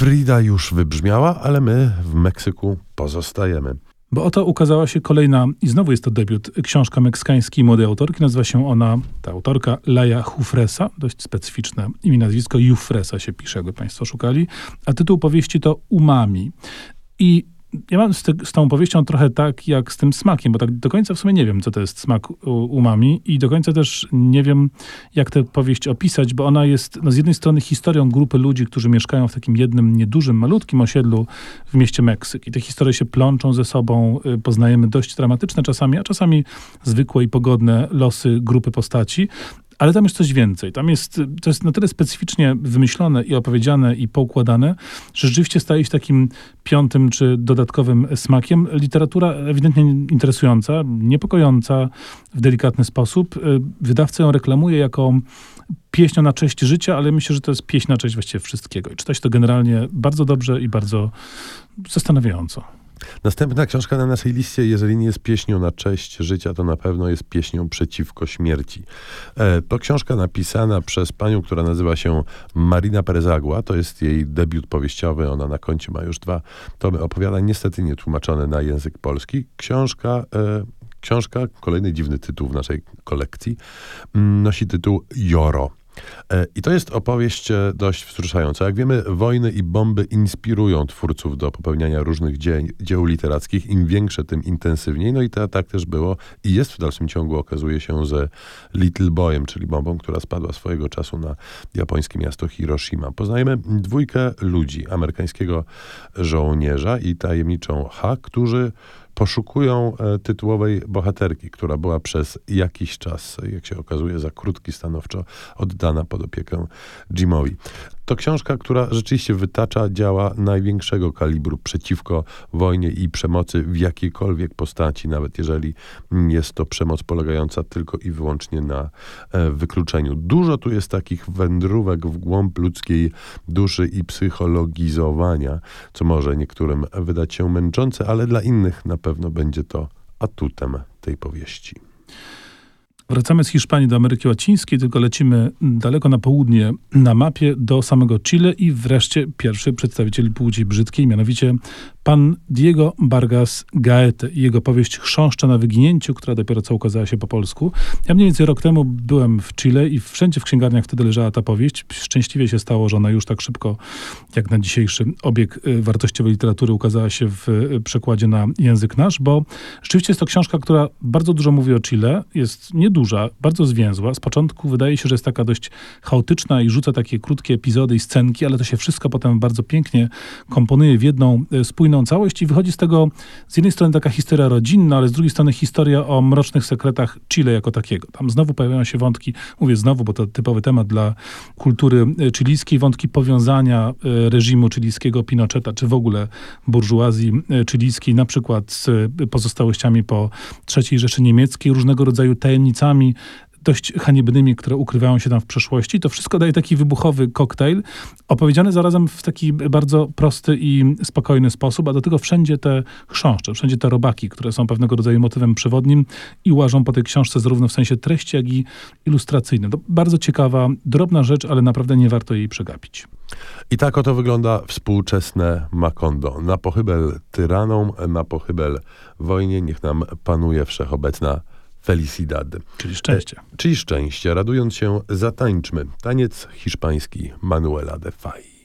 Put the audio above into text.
Frida już wybrzmiała, ale my w Meksyku pozostajemy. Bo oto ukazała się kolejna, i znowu jest to debiut, książka meksykańskiej młodej autorki. Nazywa się ona, ta autorka, Laja Hufresa. Dość specyficzne imię, nazwisko. Jufresa się pisze, jakby Państwo szukali. A tytuł powieści to Umami. I ja mam z, z, tą opowieścią trochę tak jak z tym smakiem, bo tak do końca w sumie nie wiem, co to jest smak umami i do końca też nie wiem, jak tę powieść opisać, bo ona jest no, z jednej strony historią grupy ludzi, którzy mieszkają w takim jednym, niedużym, malutkim osiedlu w mieście Meksyk. I te historie się plączą ze sobą, y, poznajemy dość dramatyczne czasami, a czasami zwykłe i pogodne losy grupy postaci. Ale tam jest coś więcej. Tam jest, to jest na tyle specyficznie wymyślone i opowiedziane i poukładane, że rzeczywiście staje się takim piątym czy dodatkowym smakiem. Literatura ewidentnie interesująca, niepokojąca w delikatny sposób. Wydawca ją reklamuje jako pieśń na cześć życia, ale myślę, że to jest pieśń na cześć właściwie wszystkiego. I czytać to generalnie bardzo dobrze i bardzo zastanawiająco. Następna książka na naszej liście, jeżeli nie jest pieśnią na cześć życia, to na pewno jest pieśnią przeciwko śmierci. E, to książka napisana przez panią, która nazywa się Marina Perezagła. To jest jej debiut powieściowy. Ona na koncie ma już dwa tomy opowiadań, niestety nie tłumaczone na język polski. Książka e, Książka, kolejny dziwny tytuł w naszej kolekcji, mm, nosi tytuł Joro. E, I to jest opowieść e, dość wzruszająca. Jak wiemy, wojny i bomby inspirują twórców do popełniania różnych dzie dzieł literackich. Im większe, tym intensywniej. No i to tak też było i jest w dalszym ciągu, okazuje się, ze Little Boyem, czyli bombą, która spadła swojego czasu na japońskie miasto Hiroshima. Poznajemy dwójkę ludzi, amerykańskiego żołnierza i tajemniczą Ha, którzy poszukują e, tytułowej bohaterki, która była przez jakiś czas, jak się okazuje, za krótki stanowczo oddana pod opiekę Jimowi. To książka, która rzeczywiście wytacza działa największego kalibru przeciwko wojnie i przemocy w jakiejkolwiek postaci, nawet jeżeli jest to przemoc polegająca tylko i wyłącznie na e, wykluczeniu. Dużo tu jest takich wędrówek w głąb ludzkiej duszy i psychologizowania, co może niektórym wydać się męczące, ale dla innych na pewno będzie to atutem tej powieści. Wracamy z Hiszpanii do Ameryki Łacińskiej, tylko lecimy daleko na południe na mapie do samego Chile i wreszcie pierwszy przedstawiciel płci brzydkiej, mianowicie pan Diego Vargas Gaete i jego powieść Chrząszcza na wyginięciu, która dopiero co ukazała się po polsku. Ja mniej więcej rok temu byłem w Chile i wszędzie w księgarniach wtedy leżała ta powieść. Szczęśliwie się stało, że ona już tak szybko, jak na dzisiejszy obieg y, wartościowej literatury ukazała się w y, przekładzie na język nasz, bo rzeczywiście jest to książka, która bardzo dużo mówi o Chile, jest nieduża, bardzo zwięzła. Z początku wydaje się, że jest taka dość chaotyczna i rzuca takie krótkie epizody i scenki, ale to się wszystko potem bardzo pięknie komponuje w jedną y, spójną spójną całość i wychodzi z tego z jednej strony taka historia rodzinna, ale z drugiej strony historia o mrocznych sekretach Chile jako takiego. Tam znowu pojawiają się wątki, mówię znowu, bo to typowy temat dla kultury e, chilijskiej, wątki powiązania e, reżimu chilijskiego Pinocheta, czy w ogóle burżuazji e, chilijskiej, na przykład z pozostałościami po III Rzeszy Niemieckiej, różnego rodzaju tajemnicami dość haniebnymi, które ukrywają się tam w przeszłości. To wszystko daje taki wybuchowy koktajl, opowiedziany zarazem w taki bardzo prosty i spokojny sposób, a do tego wszędzie te chrząszcze, wszędzie te robaki, które są pewnego rodzaju motywem przewodnim i łażą po tej książce zarówno w sensie treści, jak i ilustracyjnym. To bardzo ciekawa, drobna rzecz, ale naprawdę nie warto jej przegapić. I tak oto wygląda współczesne Makondo. Na pochybel tyranom, na pochybel wojnie, niech nam panuje wszechobecna Felicidad. Czyli szczęście. E, czyli szczęście. Radując się, zatańczmy. Taniec hiszpański Manuela de Fay.